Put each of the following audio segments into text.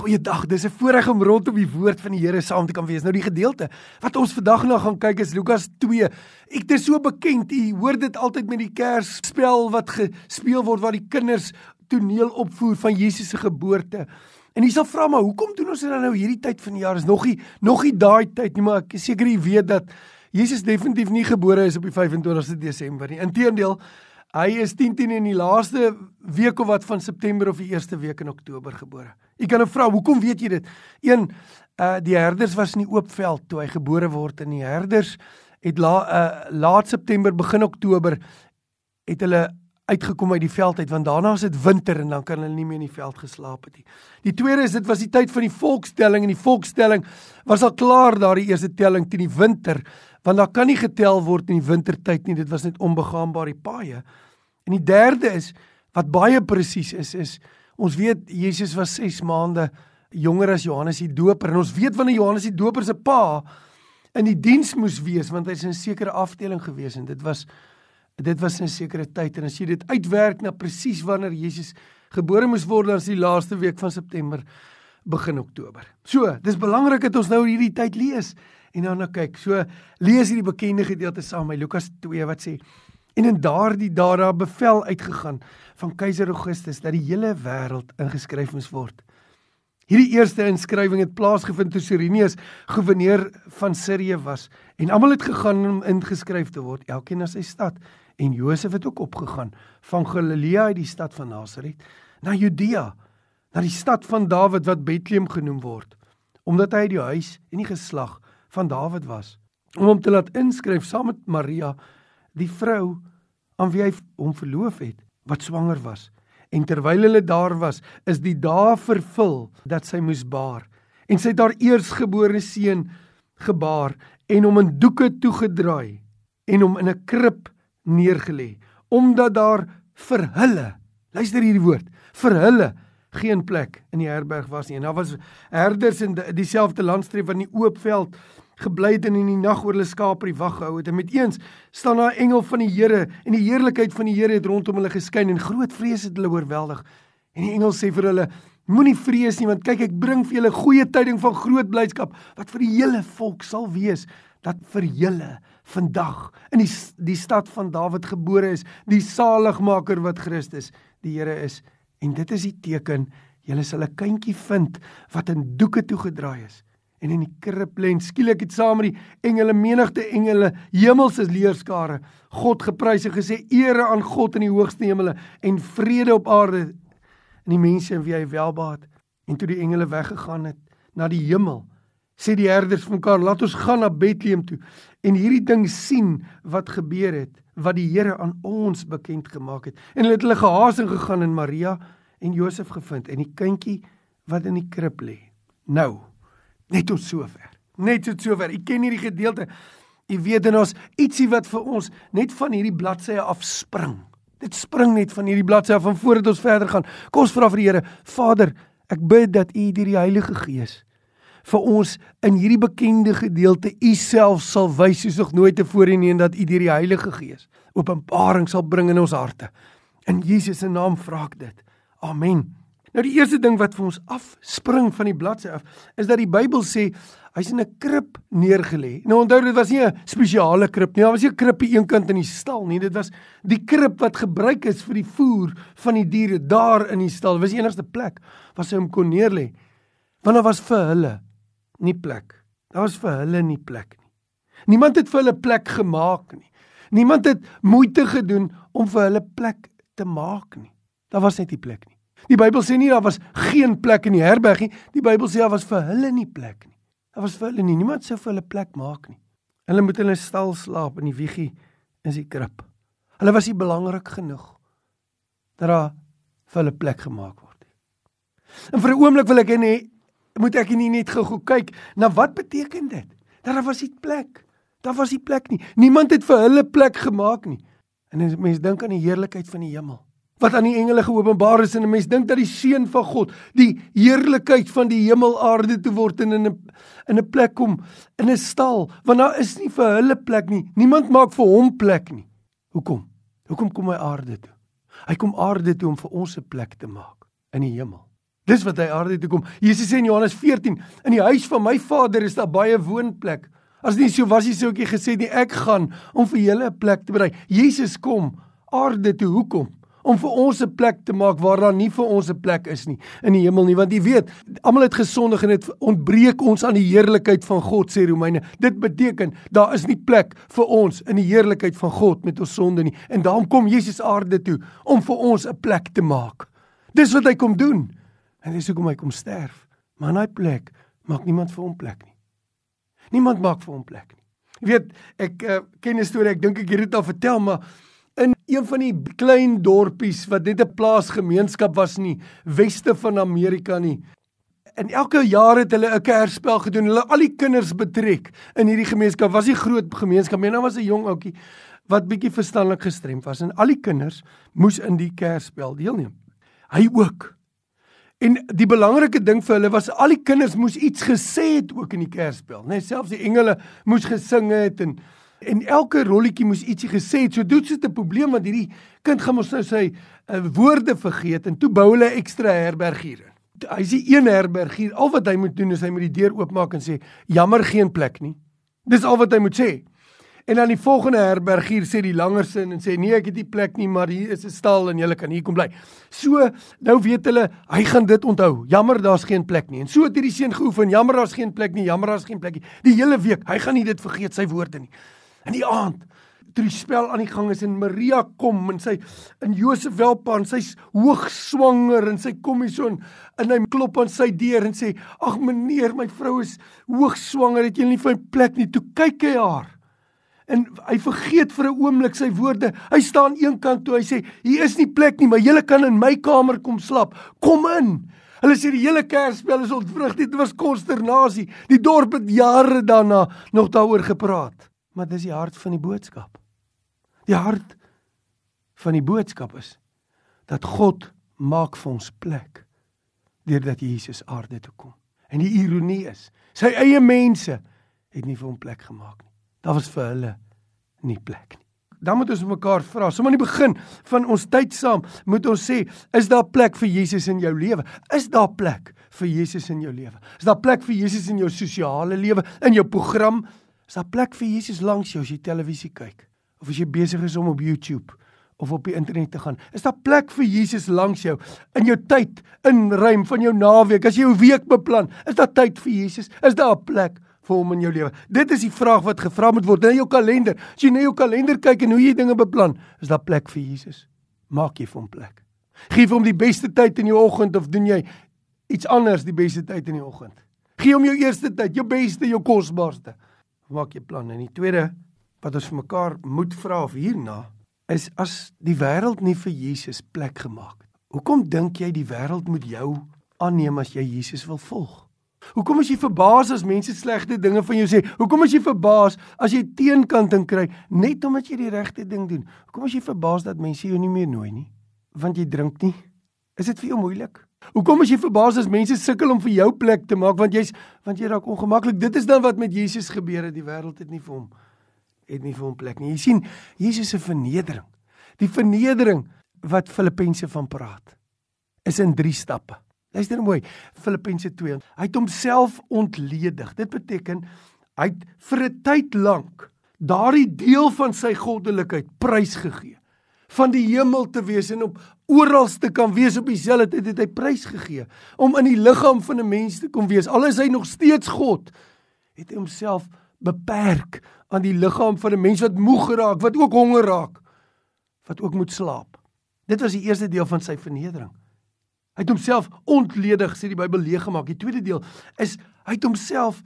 Goeiedag. Dis 'n voorreg om rondom die woord van die Here saam te kan wees. Nou die gedeelte wat ons vandag nou gaan kyk is Lukas 2. Ek dit is so bekend. U hoor dit altyd met die Kersspel wat gespeel word waar die kinders toneel opvoer van Jesus se geboorte. En jy sal vra maar hoekom doen ons dit nou hierdie tyd van die jaar? Is nog nie nog nie daai tyd nie, maar ek is seker jy weet dat Jesus definitief nie gebore is op die 25ste Desember nie. Inteendeel, Hy is 10 10 in die laaste week of wat van September of die eerste week in Oktober gebore. Ek kan 'n vrou, hoekom weet jy dit? Een uh die herders was in die oop veld toe hy gebore word en die herders het la, uh laat September begin Oktober het hulle uitgekom uit die veld uit want daarna is dit winter en dan kan hulle nie meer in die veld geslaap het nie. Die tweede is dit was die tyd van die volkstelling en die volkstelling was al klaar daardie eerste telling teen die winter want daar kan nie getel word in die wintertyd nie dit was net onbegaanbare paaie. En die derde is wat baie presies is is ons weet Jesus was 6 maande jonger as Johannes die Doper en ons weet wanneer Johannes die Doper se pa in die diens moes wees want hy's in 'n sekere afdeling gewees en dit was dit was 'n sekere tyd en as jy dit uitwerk na presies wanneer Jesus gebore moes word dan is die laaste week van September begin Oktober. So, dis belangrik dat ons nou hierdie tyd lees en dan nou kyk. So, lees hierdie bekende gedeelte saam met Lukas 2 wat sê en in daardie dae daar bevel uitgegaan van keiser Augustus dat die hele wêreld ingeskryf moes word. Hierdie eerste inskrywing het plaasgevind toe Sirenius goewerneur van Sirië was en almal het gegaan om ingeskryf te word, elkeen na sy stad. En Josef het ook opgegaan van Galilea uit die stad van Nasaret na Judea, na die stad van Dawid wat Bethlehem genoem word, omdat hy die huis en die geslag van Dawid was, om hom te laat inskryf saam met Maria, die vrou aan wie hy hom verloof het, wat swanger was. En terwyl hulle daar was, is die dae vervul dat sy moes baar. En sy het haar eersgebore seun gebaar en hom in doeke toegedraai en hom in 'n krib neergelê omdat daar vir hulle luister hierdie woord vir hulle geen plek in die herberg was nie en daar was herders in dieselfde landstreek van die oop veld gebly het en in die nag oor hulle skape die wag gehou het. En met eens staan daar 'n engel van die Here en die heerlikheid van die Here het rondom hulle geskyn en groot vrees het hulle oorweldig. En die engel sê vir hulle moenie vrees nie want kyk ek bring vir julle goeie tyding van groot blydskap wat vir die hele volk sal wees dat vir julle vandag in die die stad van Dawid gebore is, die saligmaker wat Christus die Here is. En dit is die teken, julle sal 'n kindjie vind wat in doeke toegedraai is en in die krib lê. Skielik het saam met die engele menigte engele hemelse leerskare God geprys en gesê ere aan God in die hoogste hemele en vrede op aarde in die mense in wie hy welbaat. En toe die engele weggegaan het na die hemel, sê die herders van mekaar, laat ons gaan na Bethlehem toe en hierdie ding sien wat gebeur het, wat die Here aan ons bekend gemaak het. En hulle het hulle gehaas en gegaan en Maria en Josef gevind en die kindjie wat in die krib lê. Nou, net tot sover. Net tot sover. Ek ken hierdie gedeelte. Jy weet dan ons ietsie wat vir ons net van hierdie bladsye af spring. Dit spring net van hierdie bladsye af van voordat ons verder gaan. Kom ons vra vir die Here, Vader, ek bid dat U deur die Heilige Gees vir ons in hierdie bekende gedeelte u self sal wys soos nog nooit tevore nie en dat u deur die Heilige Gees openbaring sal bring in ons harte. In Jesus se naam vra ek dit. Amen. Nou die eerste ding wat vir ons afspring van die bladsy af is dat die Bybel sê hy's in 'n krib neergelê. Nou onthou dit was nie 'n spesiale krib nie. Daar was nie 'n krib aan een kant in die stal nie. Dit was die krib wat gebruik is vir die voer van die diere daar in die stal. Dit was die enigste plek waar hy hom kon neerlê. Want daar was vir hulle nie plek. Daar was vir hulle nie plek nie. Niemand het vir hulle plek gemaak nie. Niemand het moeite gedoen om vir hulle plek te maak nie. Daar was net nie plek nie. Die Bybel sê nie daar was geen plek in die herberg nie. Die Bybel sê daar was vir hulle nie plek nie. Daar was vir hulle nie. Niemand sou vir hulle plek maak nie. Hulle moet in 'n stal slaap in die wiegie in die krib. Hulle was nie belangrik genoeg dat daar vir hulle plek gemaak word nie. En vir 'n oomblik wil ek hê moet ek nie net gou kyk na wat beteken dit? Daar was nie plek. Daar was nie plek nie. Niemand het vir hulle plek gemaak nie. En as mens dink aan die heerlikheid van die hemel, wat aan die engele geopenbaar is en 'n mens dink dat die seun van God, die heerlikheid van die hemel aarde toe word en in 'n in 'n plek kom in 'n stal, want daar is nie vir hulle plek nie. Niemand maak vir hom plek nie. Hoekom? Hoekom kom hy aarde toe? Hy kom aarde toe om vir ons 'n plek te maak in die hemel. Dis wat hy aarde toe kom. Jesus sê in Johannes 14, in die huis van my Vader is daar baie woonplek. As nie so was hy sou ek gesê nie ek gaan om vir julle 'n plek te berei. Jesus kom aarde toe hoekom? Om vir ons 'n plek te maak waar daar nie vir ons 'n plek is nie in die hemel nie, want jy weet, almal het gesondig en dit ontbreek ons aan die heerlikheid van God sê Romeine. Dit beteken daar is nie plek vir ons in die heerlikheid van God met ons sonde nie. En daarom kom Jesus aarde toe om vir ons 'n plek te maak. Dis wat hy kom doen. En dis hoekom hy kom sterf. Maar in daai plek maak niemand vir hom plek nie. Niemand maak vir hom plek nie. Jy weet, ek uh, ken 'n storie, ek dink ek het dit al vertel, maar in een van die klein dorpies wat net 'n plaasgemeenskap was nie, weste van Amerika nie. En elke jaar het hulle 'n kersspel gedoen. Hulle al die kinders betrek in hierdie gemeenskap. Was 'n groot gemeenskap. Myne was 'n jong ouetjie wat bietjie verstandelik gestremd was en al die kinders moes in die kersspel deelneem. Hy ook. En die belangrike ding vir hulle was al die kinders moes iets gesê het ook in die kerspel, né? Nee, selfs die engele moes gesing het en en elke rolletjie moes ietsie gesê het. So dit 'n probleem want hierdie kind gaan mos nou sy uh, woorde vergeet en toe bou hulle 'n ekstra herberg hier. Hy sê een herberg hier. Al wat hy moet doen is hy moet die deur oopmaak en sê jammer geen plek nie. Dis al wat hy moet sê. En dan die volgende herberg hier sê die langer sin en sê nee, ek het nie plek nie, maar hier is 'n stal en julle kan hier kom bly. So, nou weet hulle, hy gaan dit onthou. Jammer, daar's geen plek nie. En so het hierdie seun geoefen. Jammer, daar's geen plek nie. Jammer, daar's geen plek nie. Die hele week, hy gaan nie dit vergeet sy woorde nie. In die aand, toe die spel aan die gang is en Maria kom en sy in Josef welpaan, sy's hoog swanger en sy kom hier so en, en hy klop aan sy deur en sê: "Ag meneer, my vrou is hoog swanger, het jy nie vir 'n plek nie?" Toe kyk hy haar en hy vergeet vir 'n oomblik sy woorde. Hy staan een kant toe hy sê, "Hier is nie plek nie, maar julle kan in my kamer kom slaap. Kom in." Hulle sê die hele kerspel is ontvrug. Dit was konsternasie. Die dorp het jare daarna nog daaroor gepraat. Maar dis die hart van die boodskap. Die hart van die boodskap is dat God maak vir ons plek deurdat Jesus aarde toe kom. En die ironie is, sy eie mense het nie vir hom plek gemaak nie. Daar was vir hulle nie plek nie. Dan moet ons mekaar vra, sommer in die begin van ons tyd saam, moet ons sê, is daar plek vir Jesus in jou lewe? Is daar plek vir Jesus in jou lewe? Is daar plek vir Jesus in jou sosiale lewe, in jou program? Is daar plek vir Jesus langs jou as jy televisie kyk? Of as jy besig is om op YouTube of op die internet te gaan? Is daar plek vir Jesus langs jou in jou tyd, in ruim van jou naweek, as jy jou week beplan? Is daar tyd vir Jesus? Is daar 'n plek vir hom in jou lewe? Dit is die vraag wat gevra moet word in jou kalender. As jy na jou kalender kyk en hoe jy dinge beplan, is daar plek vir Jesus? Maak jy vir hom plek? Gee vir hom die beste tyd in die oggend of doen jy iets anders die beste tyd in die oggend? Gee hom jou eerste tyd, jou beste, jou kosbaarste. Maak jy plan. En die tweede wat ons vir mekaar moet vra of hierna is as die wêreld nie vir Jesus plek gemaak het. Hoekom dink jy die wêreld moet jou aanneem as jy Jesus wil volg? Hoekom is jy verbaas as mense slegte dinge van jou sê? Hoekom is jy verbaas as jy teenkanting kry net omdat jy die regte ding doen? Hoekom is jy verbaas dat mense jou nie meer nooi nie? Want jy drink nie? Is dit vir jou moeilik? Hoekom is jy verbaas as mense sukkel om vir jou plek te maak want jy's want jy raak ongemaklik? Dit is dan wat met Jesus gebeur het. Die wêreld het nie vir hom het nie vir hom plek nie. Jy sien, Jesus se vernedering. Die vernedering wat Filippense van praat is in 3 stappe. Luister mooi, Filippense 2. Hy het homself ontledig. Dit beteken hy het vir 'n tyd lank daardie deel van sy goddelikheid prysgegee. Van die hemel te wees en op oral te kan wees op dieselfde tyd het hy prysgegee om in die liggaam van 'n mens te kom wees. Al is hy nog steeds God, het hy homself beperk aan die liggaam van 'n mens wat moeg geraak, wat ook honger raak, wat ook moet slaap. Dit was die eerste deel van sy vernedering. Hy het homself ontledig, sê die Bybel leeg gemaak. Die tweede deel is hy het homself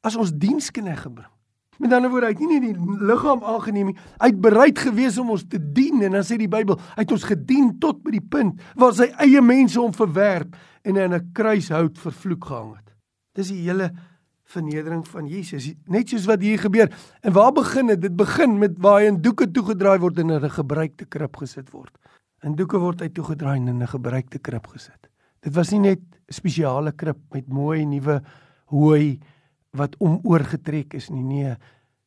as ons dienskneg gebring. Met ander woorde, hy het nie net die liggaam aangeneem nie, hy het bereid gewees om ons te dien en dan sê die Bybel, hy het ons gedien tot by die punt waar sy eie mense hom verwerp en in 'n kruishout vervloek gehang het. Dis die hele vernedering van Jesus, net soos wat hier gebeur. En waar begin dit? Dit begin met waar hy in doeke toegedraai word en in 'n gebruikte krib gesit word. In doeke word hy toegedraai en in 'n gebruikte krib gesit. Dit was nie net 'n spesiale krib met mooi nuwe hooi wat om oorgetrek is nie. Nee,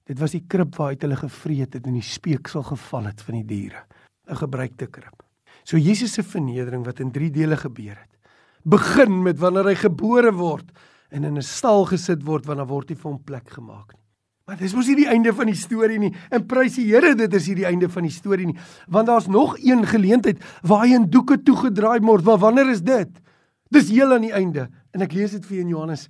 dit was die krib waaruit hulle gevreet het en die speeksel geval het van die diere. 'n Gebruikte krib. So Jesus se vernedering wat in 3 dele gebeur het, begin met wanneer hy gebore word en in 'n stal gesit word wanneer word hy vir hom plek gemaak nie. Maar dis mos nie die einde van die storie nie. En prys die Here, dit is nie die einde van die storie nie. Want daar's nog een geleentheid waar hy in doeke toegedraai word. Maar wanneer is dit? Dis heel aan die einde. En ek lees dit vir in Johannes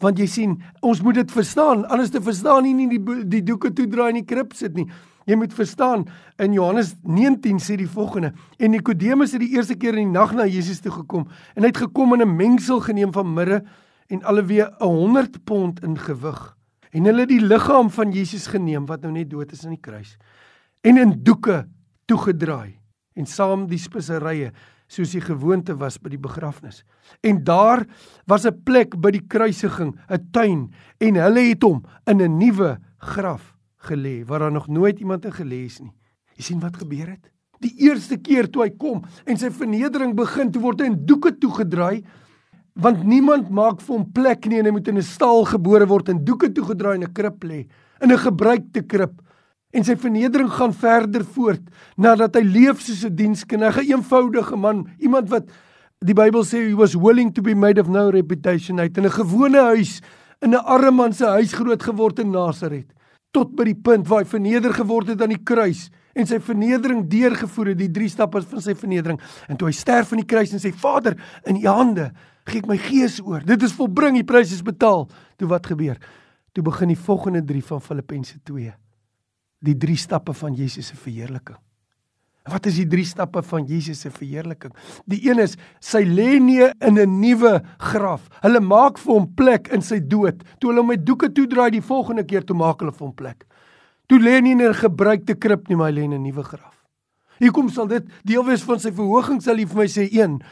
want jy sien, ons moet dit verstaan. Anders te verstaan nie nie die die doeke toedraai in die krib sit nie. Jy moet verstaan in Johannes 19 sê die volgende en Nikodemus het die eerste keer in die nag na Jesus toe gekom en hy het gekom in 'n mengsel geneem van mirre en alweer 'n 100 pond in gewig en hulle die liggaam van Jesus geneem wat nou net dood is aan die kruis en in doeke toegedraai en saam die speserye soos die gewoonte was by die begrafnis. En daar was 'n plek by die kruisiging 'n tuin en hulle het hom in 'n nuwe graf gelê waar daar nog nooit iemand in gelê is nie. Jy sien wat gebeur het? Die eerste keer toe hy kom en sy vernedering begin toe word hy in doeke toegedraai want niemand maak vir hom plek nie en hy moet in 'n stal gebore word en doeke toegedraai in 'n krib lê in 'n gebruikte krib en sy vernedering gaan verder voort nadat hy leef soos 'n diensknegg 'n eenvoudige man iemand wat die Bybel sê he was willing to be made of no reputation uit in 'n gewone huis in 'n arme man se huis groot geword in Nasaret tot by die punt waar hy verneder geword het aan die kruis en sy vernedering deurgevoer het die drie stappe van sy vernedering en toe hy sterf aan die kruis en sê Vader in u hande gee ek my gees oor. Dit is volbring, die prys is betaal. Toe wat gebeur? Toe begin die volgende 3 van Filippense 2. Die 3 stappe van Jesus se verheerliking. Wat is die 3 stappe van Jesus se verheerliking? Die een is sy lê nie in 'n nuwe graf. Hulle maak vir hom plek in sy dood. Toe hulle hom met doeke toedraai die volgende keer toe maak hulle vir hom plek. Toe lê nie in 'n gebruikte krib nie, maar hy lê in 'n nuwe graf. Hier kom sal dit deel wees van sy verhoging sal hy vir my sê 1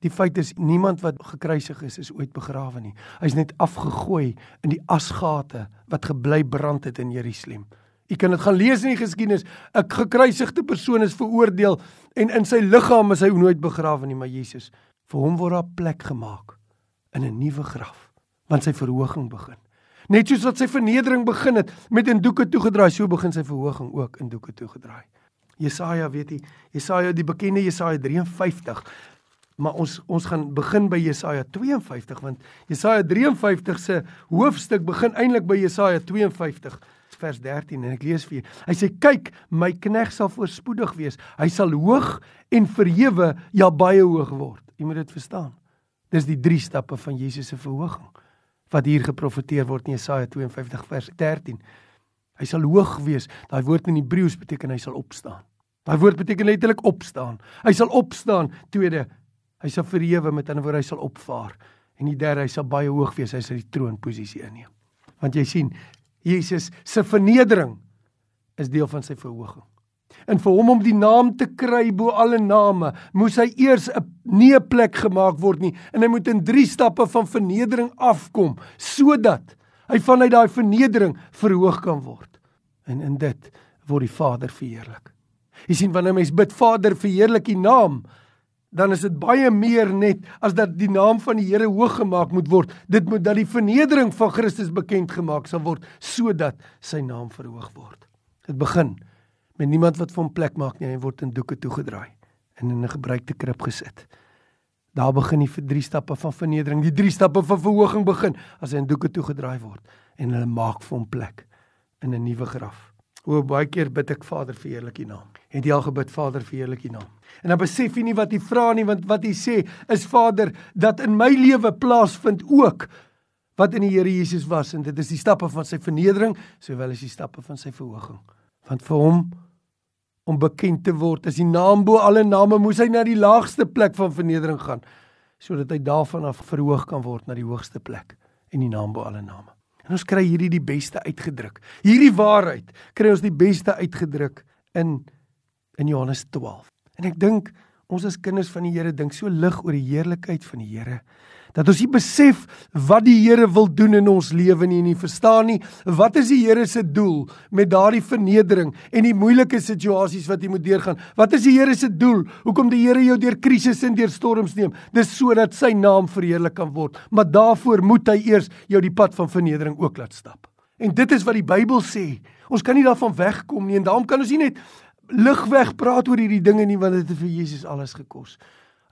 Die feit is niemand wat gekruisig is is ooit begrawe nie. Hy's net afgegooi in die asgate wat gebly brand het in Jerusalem. U kan dit gaan lees in die geskiedenis. 'n Gekruisigde persoon is veroordeel en in sy liggaam is hy nooit begrawe nie, maar Jesus, vir hom word daar plek gemaak in 'n nuwe graf, want sy verhoging begin. Net soos wat sy vernedering begin het met in doeke toegedraai, so begin sy verhoging ook in doeke toegedraai. Jesaja, weet jy, Jesaja die bekende Jesaja 53 maar ons ons gaan begin by Jesaja 52 want Jesaja 53 se hoofstuk begin eintlik by Jesaja 52 vers 13 en ek lees vir julle. Hy sê kyk, my knegg sal voorspoedig wees. Hy sal hoog en verhewe, ja baie hoog word. Jy moet dit verstaan. Dis die drie stappe van Jesus se verhoging wat hier geprofeteer word in Jesaja 52 vers 13. Hy sal hoog wees. Daai woord in Hebreëus beteken hy sal opstaan. Daai woord beteken letterlik opstaan. Hy sal opstaan. Tweede, Hy sal verhewe met ander woorde hy sal opvaar en die derde hy sal baie hoog wees hy sal die troonposisie inneem. Want jy sien Jesus se vernedering is deel van sy verhoging. En vir hom om die naam te kry bo alle name, moes hy eers 'n nie 'n plek gemaak word nie en hy moet in 3 stappe van vernedering afkom sodat hy vanuit daai vernedering verhoog kan word. En in dit word die Vader verheerlik. Jy sien wanneer mens bid Vader verheerlik U naam, dan is dit baie meer net as dat die naam van die Here hoog gemaak moet word. Dit moet dat die vernedering van Christus bekend gemaak sal word sodat sy naam verhoog word. Dit begin met niemand wat vir hom plek maak nie, hy word in doeke toegedraai en in 'n gebruikte krib gesit. Daar begin die drie stappe van vernedering, die drie stappe van verhoging begin as hy in doeke toegedraai word en hulle maak vir hom plek in 'n nuwe graf. O baie keer bid ek Vader verheerlik U naam. Het jy al gebid Vader verheerlik U naam? En dan besef jy nie wat jy vra nie want wat jy sê is Vader dat in my lewe plaasvind ook wat in die Here Jesus was en dit is die stappe van sy vernedering sowel as die stappe van sy verhoging. Want vir hom om bekend te word as die naam bo alle name moes hy na die laagste plek van vernedering gaan sodat hy daarvan af verhoog kan word na die hoogste plek en die naam bo alle name. En ons kry hierdie die beste uitgedruk. Hierdie waarheid kry ons die beste uitgedruk in in Johannes 12. En ek dink ons as kinders van die Here dink so lig oor die heerlikheid van die Here dat ons nie besef wat die Here wil doen in ons lewe nie en nie verstaan nie wat is die Here se doel met daardie vernedering en die moeilike situasies wat jy moet deurgaan. Wat is die Here se doel? Hoekom die Here jou deur krisisse en deur storms neem? Dis sodat sy naam verheerlik kan word. Maar daarvoor moet hy eers jou die pad van vernedering ook laat stap. En dit is wat die Bybel sê. Ons kan nie daarvan wegkom nie en daarom kan ons nie net ligweg praat oor hierdie dinge nie want dit het vir Jesus alles gekos.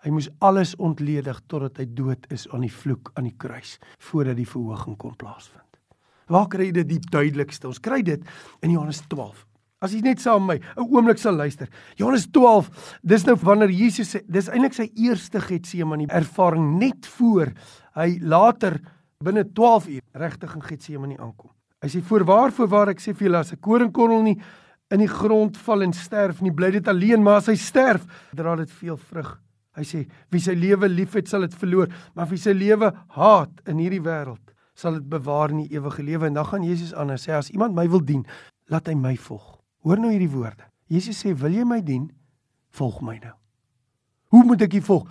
Hy moes alles ontledig totdat hy dood is aan die vloek aan die kruis voordat die verhoging kon plaasvind. Waar kry jy dit die duidelikste? Ons kry dit in Johannes 12. As jy net saam met my 'n oomblik sal luister. Johannes 12, dis nou wanneer Jesus sê, dis eintlik sy eerste Getsemane ervaring net voor hy later binne 12 uur regtig in Getsemane aankom. Hy sê voorwaar voorwaar ek sê vir julle as 'n koringkorrel nie in die grond val en sterf nie, bly dit alleen, maar as hy sterf, dra dit veel vrug. Hy sê wie sy lewe liefhet sal dit verloor, maar wie sy lewe haat in hierdie wêreld sal dit bewaar in die ewige lewe. En dan gaan Jesus aan en sê as iemand my wil dien, laat hy my volg. Hoor nou hierdie woorde. Jesus sê, "Wil jy my dien? Volg my nou." Hoe moet ek U volg?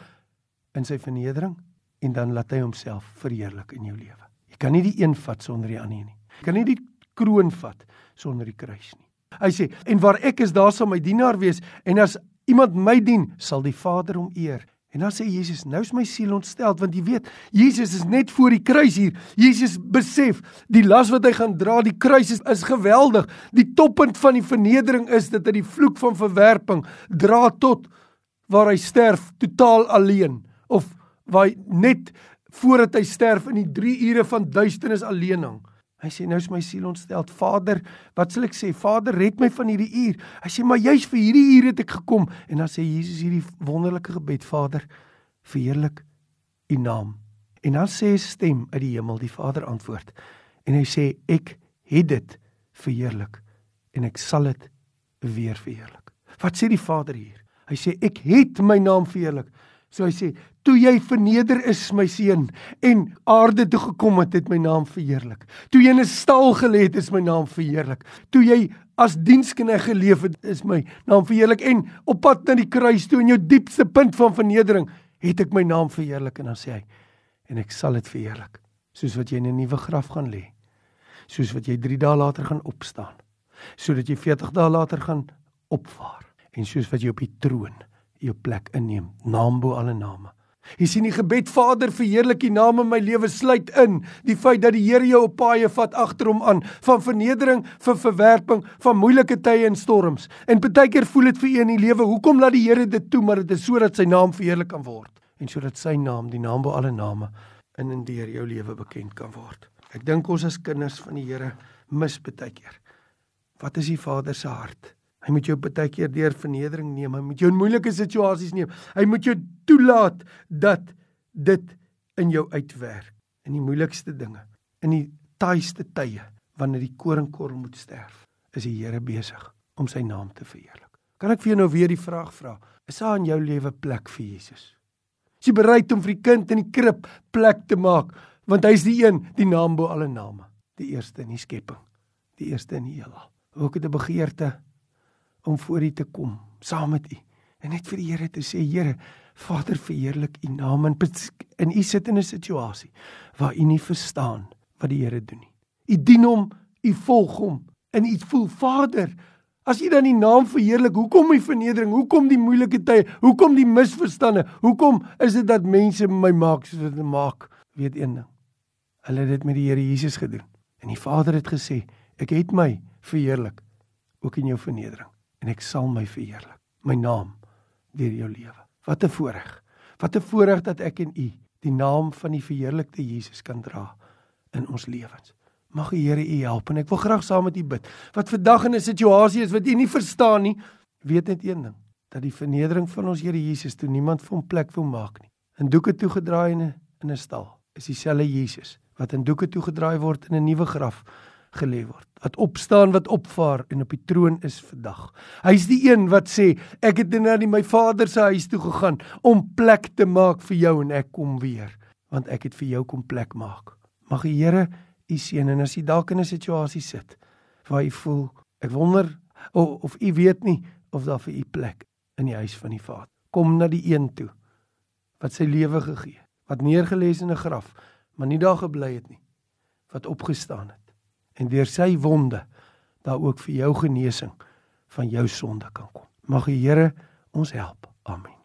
In sy vernedering en dan laat hy homself verheerlik in jou lewe. Jy kan nie die een vat sonder die ander nie. Jy kan nie die kroon vat sonder die kruis nie. Hy sê, "En waar ek is, daar sal my dienaar wees, en as iemand my dien, sal die Vader hom eer." En dan sê Jesus, nou is my siel ontstel want jy weet, Jesus is net voor die kruis hier. Jesus besef die las wat hy gaan dra, die kruis is, is geweldig. Die toppunt van die vernedering is dat hy die vloek van verwerping dra tot waar hy sterf totaal alleen of waar hy net voordat hy sterf in die 3 ure van duisternis alleen hang. Hy sê nou is my siel ontstel. Vader, wat sal ek sê? Vader, red my van hierdie uur. Hy sê maar juis vir hierdie uur het ek gekom. En dan sê Jesus hierdie wonderlike gebed, Vader, verheerlik U naam. En dan sê 'n stem uit die hemel, die Vader antwoord. En hy sê ek het dit verheerlik en ek sal dit weer verheerlik. Wat sê die Vader hier? Hy sê ek het my naam verheerlik. So hy sê, toe jy verneder is my seun en aarde toe gekom het, het my naam verheerlik. Toe jy in 'n stal gelê het, is my naam verheerlik. Toe jy as dienskneg geleef het, is my naam verheerlik en op pad na die kruis toe in jou diepste punt van vernedering, het ek my naam verheerlik en dan sê hy, en ek sal dit verheerlik, soos wat jy in 'n nuwe graf gaan lê. Soos wat jy 3 dae later gaan opstaan. Sodat jy 40 dae later gaan opvaar en soos wat jy op die troon jou plek inneem, naam bo alle name. Jy sien die gebed Vader verheerlik U naam in my lewe sluit in die feit dat die Here jou op paaie vat agter hom aan van vernedering vir verwerping van moeilike tye en storms. En baie keer voel dit vir u in die lewe, hoekom laat die Here dit toe maar dit is sodat sy naam verheerlik kan word en sodat sy naam, die naam bo alle name in en deur jou lewe bekend kan word. Ek dink ons as kinders van die Here mis baie keer. Wat is die Vader se hart? Hy moet jou baie keer deur vernedering neem. Hy moet jou in moeilike situasies neem. Hy moet jou toelaat dat dit in jou uitwerk in die moeilikste dinge, in die taaiste tye wanneer die koringkorrel moet sterf. Is die Here besig om sy naam te verheerlik. Kan ek vir jou nou weer die vraag vra? Is daar in jou lewe plek vir Jesus? Is jy bereid om vir die kind in die krib plek te maak want hy is die een, die naam bo alle name, die eerste in die skepping, die eerste in die heelal. Ook het 'n begeerte om voor U te kom saam met U en net vir die Here te sê Here Vader verheerlik U naam en in U sit in 'n situasie waar U nie verstaan wat die Here doen nie. U dien hom, U volg hom en U voel Vader As jy dan die naam verheerlik, hoekom die vernedering? Hoekom die moeilike tye? Hoekom die misverstande? Hoekom is dit dat mense my maak soos hulle maak? Weet een ding. Hulle het dit met die Here Jesus gedoen. En die Vader het gesê, ek het my verheerlik ook in jou vernedering en ek sal my verheerlik, my naam deur jou lewe. Wat 'n voorreg. Wat 'n voorreg dat ek en u die naam van die verheerlikte Jesus kan dra in ons lewens. Mag die Here u help en ek wil graag saam met u bid. Wat vandag in 'n situasie is wat u nie verstaan nie, weet net een ding, dat die vernedering van ons Here Jesus toe niemand vir hom plek wil maak nie. In doeke toegedraai in 'n in 'n stal is dieselfde Jesus wat in doeke toegedraai word in 'n nuwe graf gelê word. Wat opstaan wat opvaar en op die troon is vandag. Hy's die een wat sê ek het na my Vader se huis toe gegaan om plek te maak vir jou en ek kom weer want ek het vir jou kom plek maak. Mag die Here u seën en as jy dalk in 'n situasie sit waar jy voel ek wonder of, of u weet nie of daar vir u plek in die huis van die Vader. Kom na die een toe wat sy lewe gegee, wat neergelê is in 'n graf, maar nie daar gebly het nie, wat opgestaan het en deur sy wonde daar ook vir jou genesing van jou sonde kan kom. Mag die Here ons help. Amen.